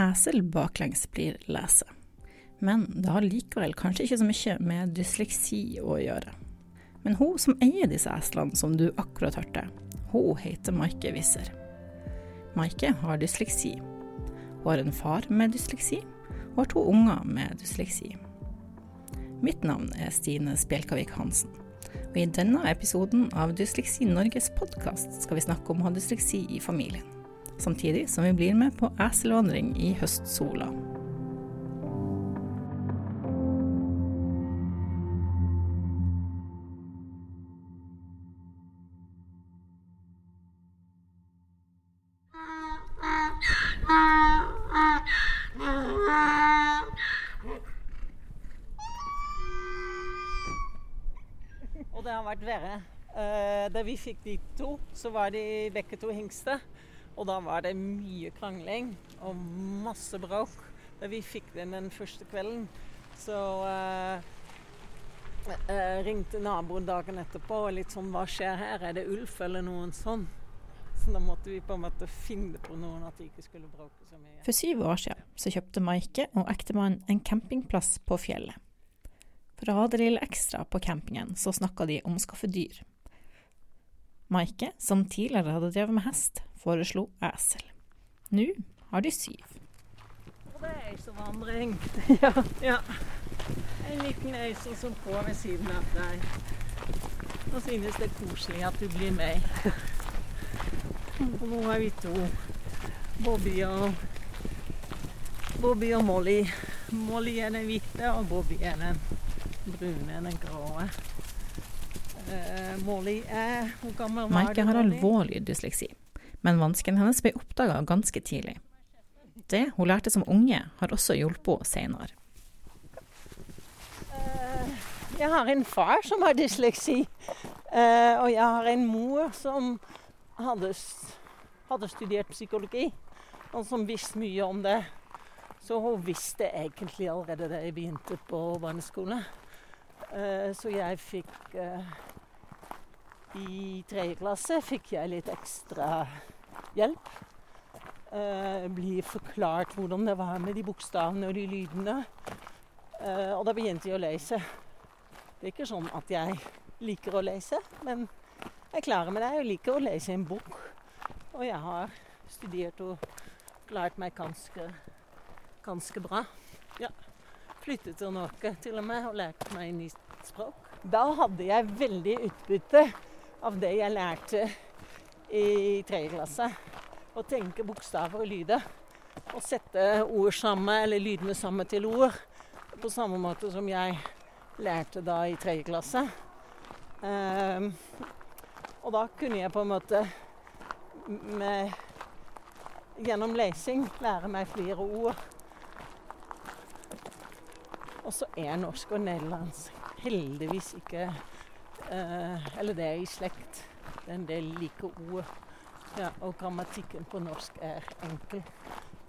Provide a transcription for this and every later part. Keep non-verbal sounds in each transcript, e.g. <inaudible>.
esel baklengs blir lese. Men det har likevel kanskje ikke så mye med dysleksi å gjøre. Men hun som eier disse eslene som du akkurat hørte, hun heter Maike Wisser. Maike har dysleksi. Hun har en far med dysleksi, og har to unger med dysleksi. Mitt navn er Stine Spjelkavik Hansen. Og I denne episoden av Dysleksi Norges podkast skal vi snakke om å ha dysleksi i familien. Samtidig som vi blir med på eselvandring i høstsola. Og det har vært verre. Eh, da vi fikk de to, så var de begge to hingster. Og da var det mye krangling og masse bråk. Da vi fikk den den første kvelden, så eh, eh, ringte naboen dagen etterpå og litt sånn Hva skjer her? Er det ulv eller noen sånn? Så da måtte vi på en måte finne på noen at de ikke skulle bråke så mye. For syv år siden så kjøpte Maike og ektemannen en campingplass på fjellet. For å ha det lille ekstra på campingen, så snakka de om å skaffe dyr. Maike, som tidligere hadde drevet med hest, foreslo esel. Nå har de syv. Og det er eiselvandring. <laughs> ja, ja. En liten eisel som går ved siden av deg. Og synes det er koselig at du blir med. Og nå er vi to. Bobby og Bobby og Molly. Molly er den hvite, og Bobby er den brune, den grå. Uh, Molly er Hvor gammel var Maike har alvorlig dysleksi, men vanskene hennes ble oppdaga ganske tidlig. Det hun lærte som unge, har også hjulpet henne senere. Eh, Jeg har en far som har dysleksi. Eh, og jeg har en mor som hadde, hadde studert psykologi, og som visste mye om det. Så hun visste egentlig allerede da jeg begynte på barneskole. Eh, så jeg fikk I tredje klasse fikk jeg litt ekstra hjelp. Eh, bli forklart hvordan det var med de bokstavene og de lydene. Eh, og da begynte jeg å lese. Det er ikke sånn at jeg liker å lese, men jeg klarer meg det. Jeg liker å lese en bok. Og jeg har studert og lært meg ganske, ganske bra. Ja. Flyttet til Norge til og med og lærte meg nytt språk. Da hadde jeg veldig utbytte av det jeg lærte i tredje klasse. Å tenke bokstaver og lyder. Og sette ord sammen, eller lydene sammen til ord på samme måte som jeg lærte da i tredje klasse. Um, og da kunne jeg på en måte med, gjennom lesing lære meg flere ord. Og så er norsk og nederlandsk heldigvis ikke uh, Eller det er i slekt. Det er en del like ord. Ja, og grammatikken på norsk er enkel.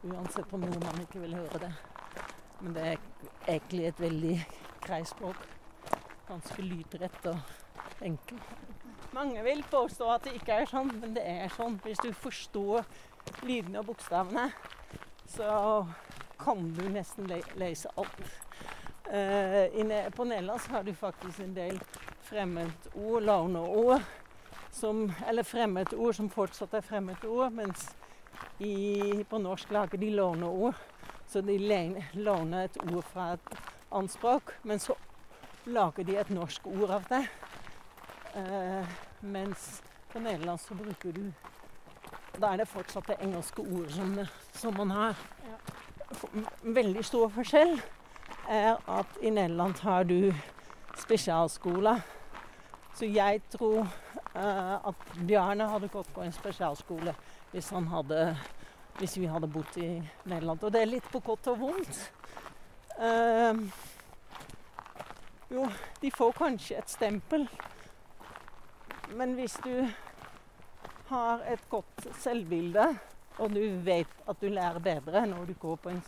Uansett om nordmann ikke vil høre det. Men det er egentlig et veldig greit språk. Ganske lydrett og enkel. Mange vil påstå at det ikke er sånn, men det er sånn. Hvis du forstår lydene og bokstavene, så kan du nesten le lese alt. Uh, på Nederland har du faktisk en del fremmedord, låneord, som, eller fremmedord som fortsatt er fremmedord, mens i, på norsk lager de låneord. Så de låner et ord fra et annet språk, men så lager de et norsk ord av det. Eh, mens på nederlandsk så bruker du Da er det fortsatt det engelske ordet som, som man har. En veldig stor forskjell er at i Nederland har du spesialskoler. Så jeg tror at Bjarne hadde gått på en spesialskole hvis, hadde, hvis vi hadde bodd i Nederland. Og det er litt på godt og vondt. Eh, jo, de får kanskje et stempel. Men hvis du har et godt selvbilde, og du vet at du lærer bedre når du går på en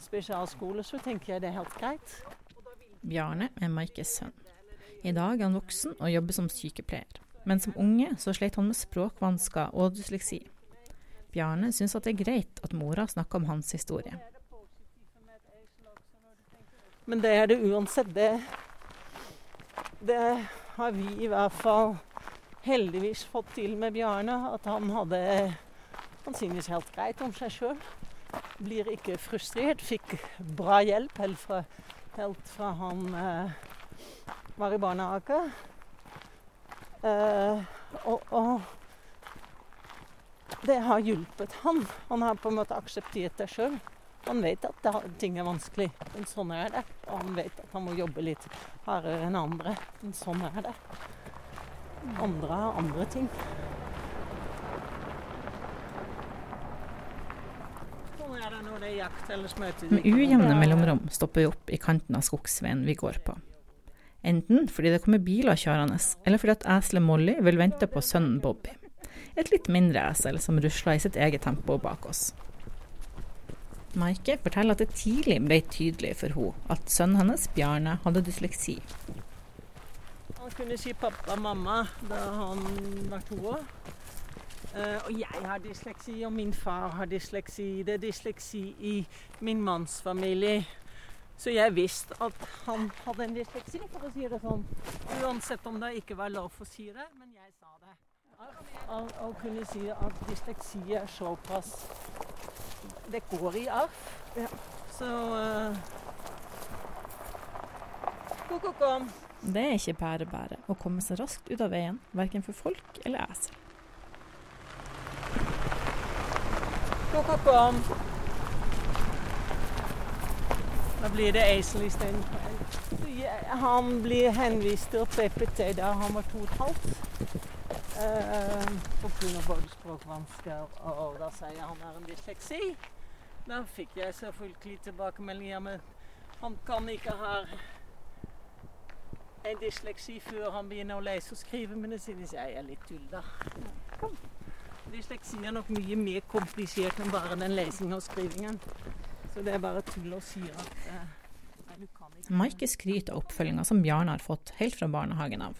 spesialskole, så tenker jeg det er helt greit. Bjarne er Maikes sønn. I dag er han voksen og jobber som sykepleier, men som unge så slet han med språkvansker og dysleksi. Bjarne syns at det er greit at mora snakker om hans historie. Men det er det uansett. Det, det har vi i hvert fall heldigvis fått til med Bjarne. At han hadde Han synes helt greit om seg sjøl. Blir ikke frustrert. Fikk bra hjelp helt fra, helt fra han eh, var i barnehage. Eh, og, og, det har hjulpet han. Han har på en måte akseptert det sjøl. Han vet at det, ting er vanskelig, men sånn er det. Og han vet at han må jobbe litt hardere enn andre, men sånn er det. Andre har andre ting. Sånn. Med ujevne mellomrom stopper vi opp i kanten av skogsveien vi går på. Enten fordi det kommer biler kjørende, eller fordi at eselet Molly vil vente på sønnen Bobby. Et litt mindre esel som rusler i sitt eget tempo bak oss. Maike forteller at det tidlig ble tydelig for henne at sønnen hennes, Bjarne, hadde dysleksi. Han kunne si 'pappa' og 'mamma' da han var to år. Uh, og jeg har dysleksi, og min far har dysleksi. Det er dysleksi i min manns familie. Så jeg visste at han hadde en dysleksi, for å si det sånn. Uansett om det ikke var lov å si det, men jeg sa det. Å kunne si at dysleksi er såpass Det går i arv. Ja. Så uh, Ko-ko, kom. Det er ikke pære-bære å komme seg raskt ut av veien, verken for folk eller esel. Ko-ko, kom. Da blir det esel istedenfor. Han blir henvist til PPT da han var to og et halvt. Uh, Pga. både språkvansker og da sier han er en dysleksi. Da fikk jeg selvfølgelig tilbakemeldinger med han kan ikke ha en dysleksi før han begynner å lese og skrive, men det synes jeg er litt tull, da. Kom. Dysleksi er nok mye mer komplisert enn bare den lesingen og skrivingen. Så det er bare tull å si at eh, Maike skryter av oppfølginga som Bjarne har fått helt fra barnehagen av.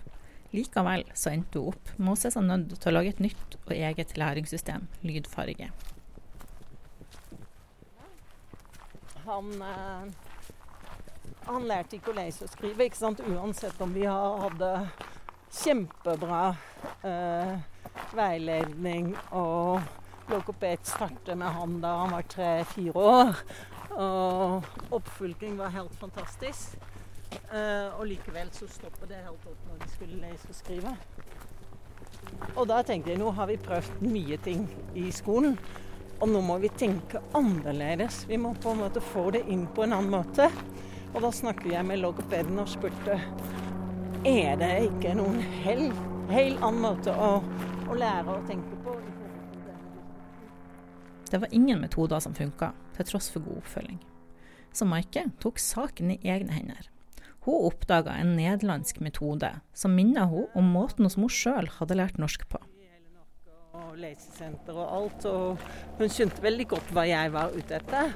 Likevel så endte hun opp med å se seg nødt til å lage et nytt og eget læringssystem, lydfarge. Han, eh, han lærte ikke å lese og skrive, ikke sant? uansett om vi hadde kjempebra eh, veiledning og Logoped startet med han da han var tre-fire år. Og oppfølging var helt fantastisk. Uh, og likevel så stoppet det helt opp når de skulle lese og skrive. Og da tenkte jeg nå har vi prøvd mye ting i skolen. Og nå må vi tenke annerledes. Vi må på en måte få det inn på en annen måte. Og da snakker jeg med logopeden og spurte er det ikke noen helt, helt annen måte å, å lære å tenke på. Det var ingen metoder som funka, til tross for god oppfølging. Så Maike tok saken i egne hender. Hun oppdaga en nederlandsk metode som minna hun om måten som hun sjøl hadde lært norsk på. Og lesesenter og alt, og hun skjønte veldig godt hva jeg var ute etter.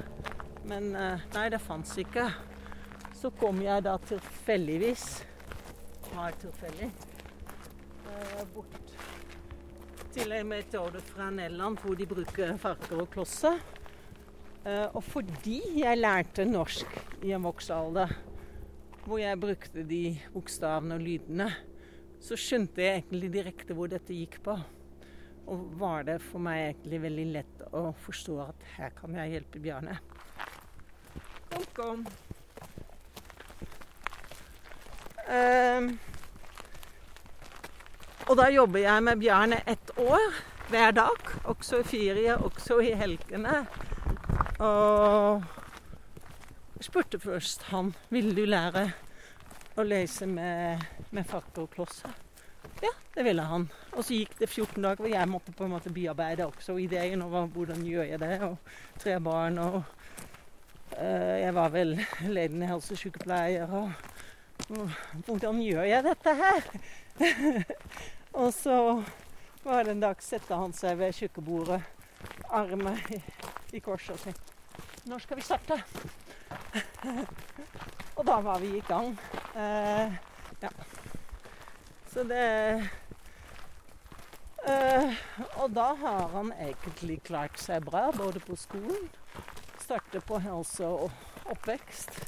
Men eh, nei, det fantes ikke. Så kom jeg da tilfeldigvis, var tilfeldig, eh, bort til en metode fra Nederland hvor de bruker farger og klosser. Uh, og fordi jeg lærte norsk i en voksalder, hvor jeg brukte de bokstavene og lydene, så skjønte jeg egentlig direkte hvor dette gikk på. Og var det for meg egentlig veldig lett å forstå at her kan jeg hjelpe Bjarne. Kom, kom. Uh, og da jobber jeg med Bjarne ett år hver dag. Også i ferie, også i helgene. Og spurte først han ville du lære å lese med, med farger og klosser. Ja, det ville han. Og så gikk det 14 dager hvor jeg måtte på en måte bearbeide også ideen over hvordan gjør jeg det. Og tre barn og uh, Jeg var vel ledende helsesykepleier. Og, og hvordan gjør jeg dette her? <laughs> Og så var det en dag sette han seg ved kjøkkenbordet, armer i, i kors, og sa Når skal vi starte? <laughs> og da var vi i gang. Eh, ja. Så det eh, og da har han egentlig klart seg bra, både på skolen Starte på helse og oppvekst.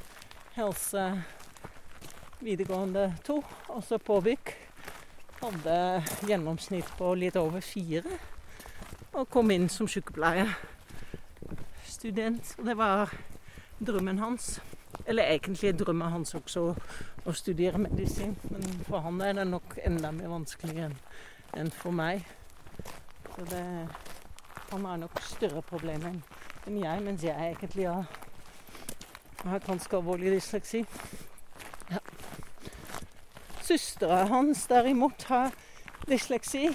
Helse videregående to, og så påbygg. Hadde gjennomsnitt på litt over fire. Og kom inn som sykepleierstudent. Og det var drømmen hans. Eller egentlig drømmen hans også å studere medisin, men for han er det nok enda mer vanskelig enn for meg. Så det, han har nok større problemer enn jeg, mens jeg egentlig har, har ganske alvorlig dysleksi. Søstera hans derimot har dysleksi.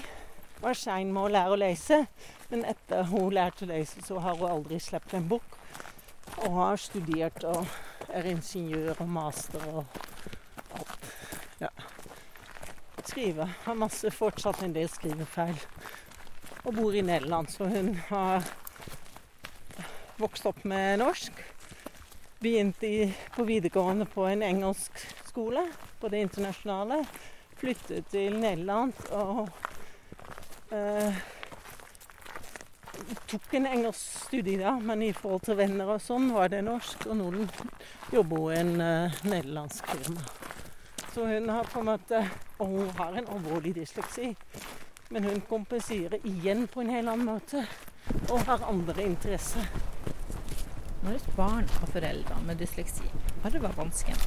Var sein med å lære å lese, men etter hun lærte å lese, så har hun aldri sluppet en bok. Og har studert og er ingeniør og master og alt. Ja Skriver. Har masse, fortsatt en del skrivefeil. Og bor i Nederland, så hun har vokst opp med norsk. Begynte på videregående på en engelsk skole, på det internasjonale. Flyttet til Nederland og eh, tok en engelsk studie, da, men i forhold til venner og sånn var det norsk. Og nå jobber hun i en eh, nederlandsk firma. Så hun har på en måte Og hun har en alvorlig dysleksi. Men hun kompenserer igjen på en helt annen måte. Og har andre interesser. Når et barn har foreldre med dysleksi arver vansken,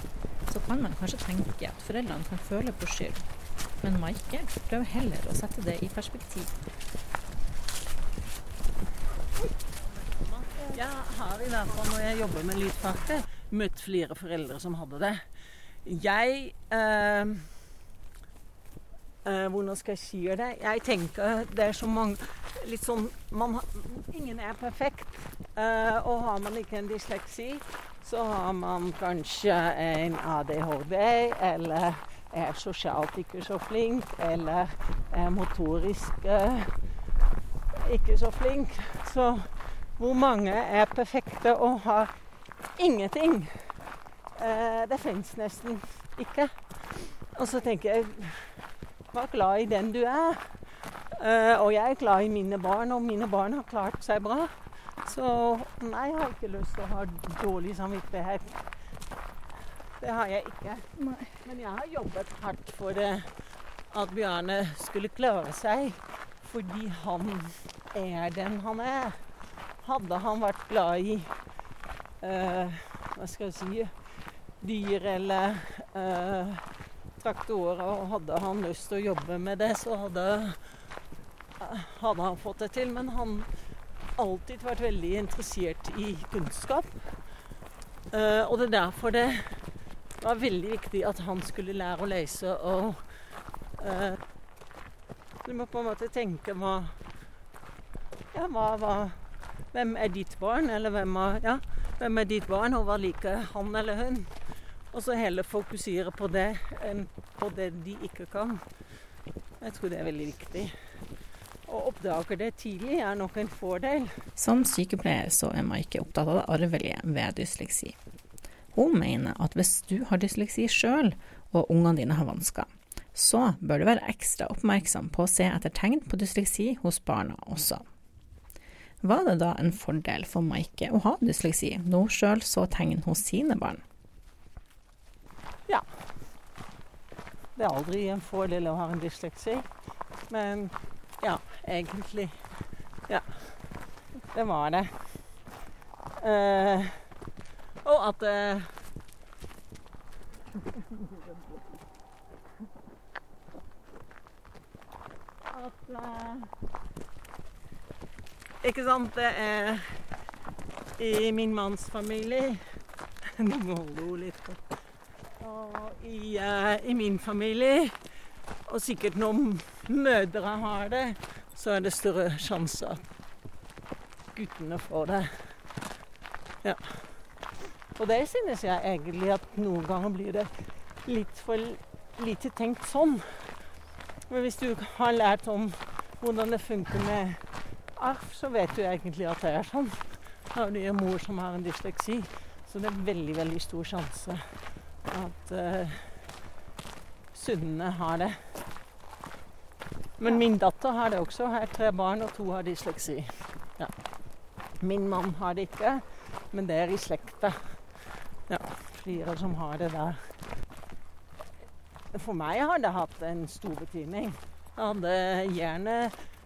så kan man kanskje tenke at foreldrene kan føle på skyld. Men Maike prøver heller å sette det i perspektiv. Jeg har i hvert fall når jeg jobber med lydfaget, møtt flere foreldre som hadde det. Jeg eh, eh, Hvordan skal jeg si det? Jeg tenker det er så mange Litt sånn man, Ingen er perfekt. Eh, og har man ikke en dysleksi, så har man kanskje en ADHD, eller er sosialt ikke så flink, eller er motorisk eh, ikke så flink. Så hvor mange er perfekte og har ingenting? Eh, det fins nesten ikke. Og så tenker jeg Vær glad i den du er. Eh, og jeg er glad i mine barn, og mine barn har klart seg bra. Så nei, jeg har ikke lyst til å ha dårlig samvittighet. Det har jeg ikke. Nei. Men jeg har jobbet hardt for det, at Bjarne skulle klare seg. Fordi han er den han er. Hadde han vært glad i uh, Hva skal jeg si dyr eller uh, traktorer. Og hadde han lyst til å jobbe med det, så hadde, hadde han fått det til. Men han alltid vært veldig interessert i kunnskap. Eh, og det er derfor det var veldig viktig at han skulle lære å lese og eh, Du må på en måte tenke hva Ja, hva, hva Hvem er ditt barn? Eller hvem er, ja, hvem er ditt barn, og hva liker han eller hun? Og så heller fokusere på det enn på det de ikke kan. Jeg tror det er veldig viktig. Å oppdage det tidlig er nok en fordel. Som sykepleier så er Maike opptatt av det arvelige ved dysleksi. Hun mener at hvis du har dysleksi sjøl, og ungene dine har vansker, så bør du være ekstra oppmerksom på å se etter tegn på dysleksi hos barna også. Var det da en fordel for Maike å ha dysleksi når hun sjøl så tegn hos sine barn? Ja. Det er aldri en fordel å ha en dysleksi, men ja, egentlig. Ja. Det var det. Uh, og at uh, At uh, Ikke sant, det er i min manns familie <laughs> Nå må hun litt på og i, i, min familie, og sikkert når mødre har det, så er det større sjanse at guttene får det. Ja. Og det synes jeg egentlig at noen ganger blir det litt for lite tenkt sånn. Men hvis du har lært om hvordan det funker med arv, så vet du egentlig at det er sånn. Har du en mor som har en dysleksi, så det er veldig, veldig stor sjanse at uh, sønnene har det. Men min datter har det også. Har tre barn, og to har dysleksi. Ja. Min mann har det ikke, men det er i slekta. Ja, flere som har det der. For meg har det hatt en stor betydning. Jeg hadde gjerne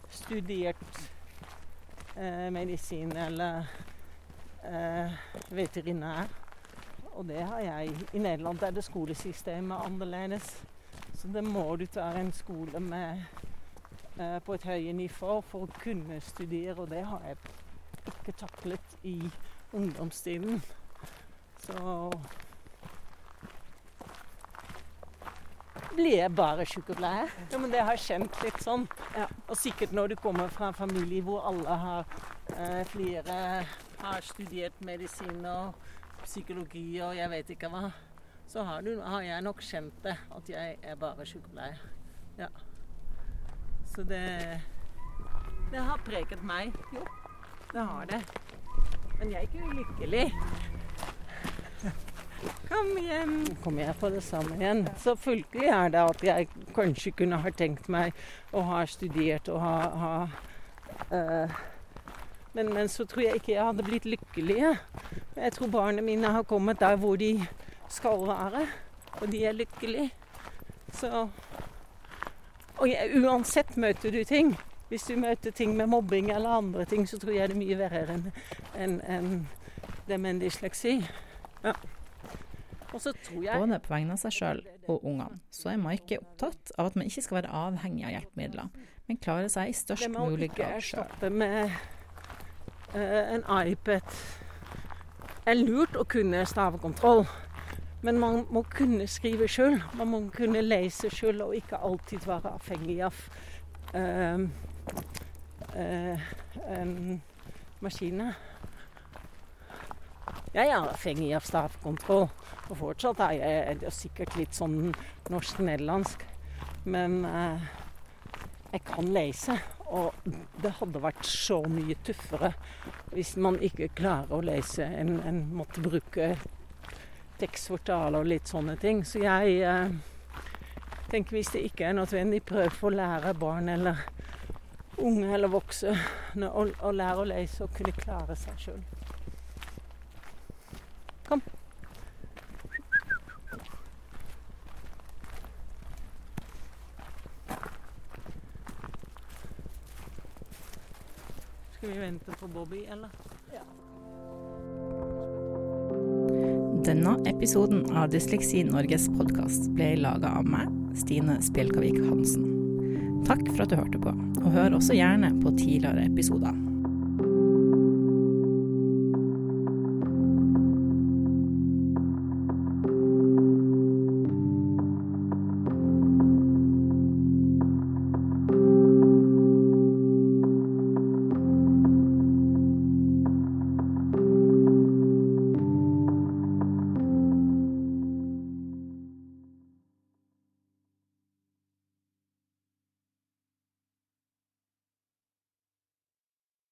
studert eh, medisin eller eh, veterinær. Og det har jeg. I Nederland er det skolesystemet annerledes. Så det må du ta en skole med på et høyere nivå for å kunne studere, og det har jeg ikke taklet i ungdomstiden. Så blir jeg bare sykepleier. Ja, men det har jeg kjent litt sånn. Ja. Og sikkert når du kommer fra en familie hvor alle har eh, flere har studert medisin og psykologi og jeg vet ikke hva, så har, du, har jeg nok kjent det. At jeg er bare sykepleier. Ja. Så det Det har preget meg. Jo, det har det. Men jeg er ikke ulykkelig. Kom hjem. Nå kommer jeg på det samme igjen. Selvfølgelig er det at jeg kanskje kunne ha tenkt meg å ha studert og ha, ha uh, men, men, så tror jeg ikke jeg hadde blitt lykkelig. Jeg tror barna mine har kommet der hvor de skal være, og de er lykkelige. Så Og uansett møter du ting. Hvis du møter ting med mobbing eller andre ting, så tror jeg det er mye verre enn en, en det med en dysleksi. Ja. Jeg... Både på vegne av seg sjøl og ungene, så er Maike opptatt av at man ikke skal være avhengig av hjelpemidler, men klare seg i størst mulig grad sjøl. Det må ikke erstatte med uh, en iPad Det er lurt å kunne stavekontroll. Men man må kunne skrive sjøl. Man må kunne lese sjøl, og ikke alltid være avhengig av uh, uh, um, maskiner. Jeg er avhengig av stavkontroll, og fortsatt er jeg er sikkert litt sånn norsk-nederlandsk. Men uh, jeg kan lese, og det hadde vært så mye tøffere hvis man ikke klarer å lese enn en måtte bruke tekstportal og litt sånne ting. Så jeg eh, tenker hvis det ikke er nødvendig, prøv å lære barn eller unge eller voksne å, å lære å lese og kunne klare seg sjøl. Kom. Skal vi vente på Bobby, eller? Denne episoden av Dysleksi Norges podkast ble laga av meg, Stine Spjelkavik Hansen. Takk for at du hørte på, og hør også gjerne på tidligere episoder.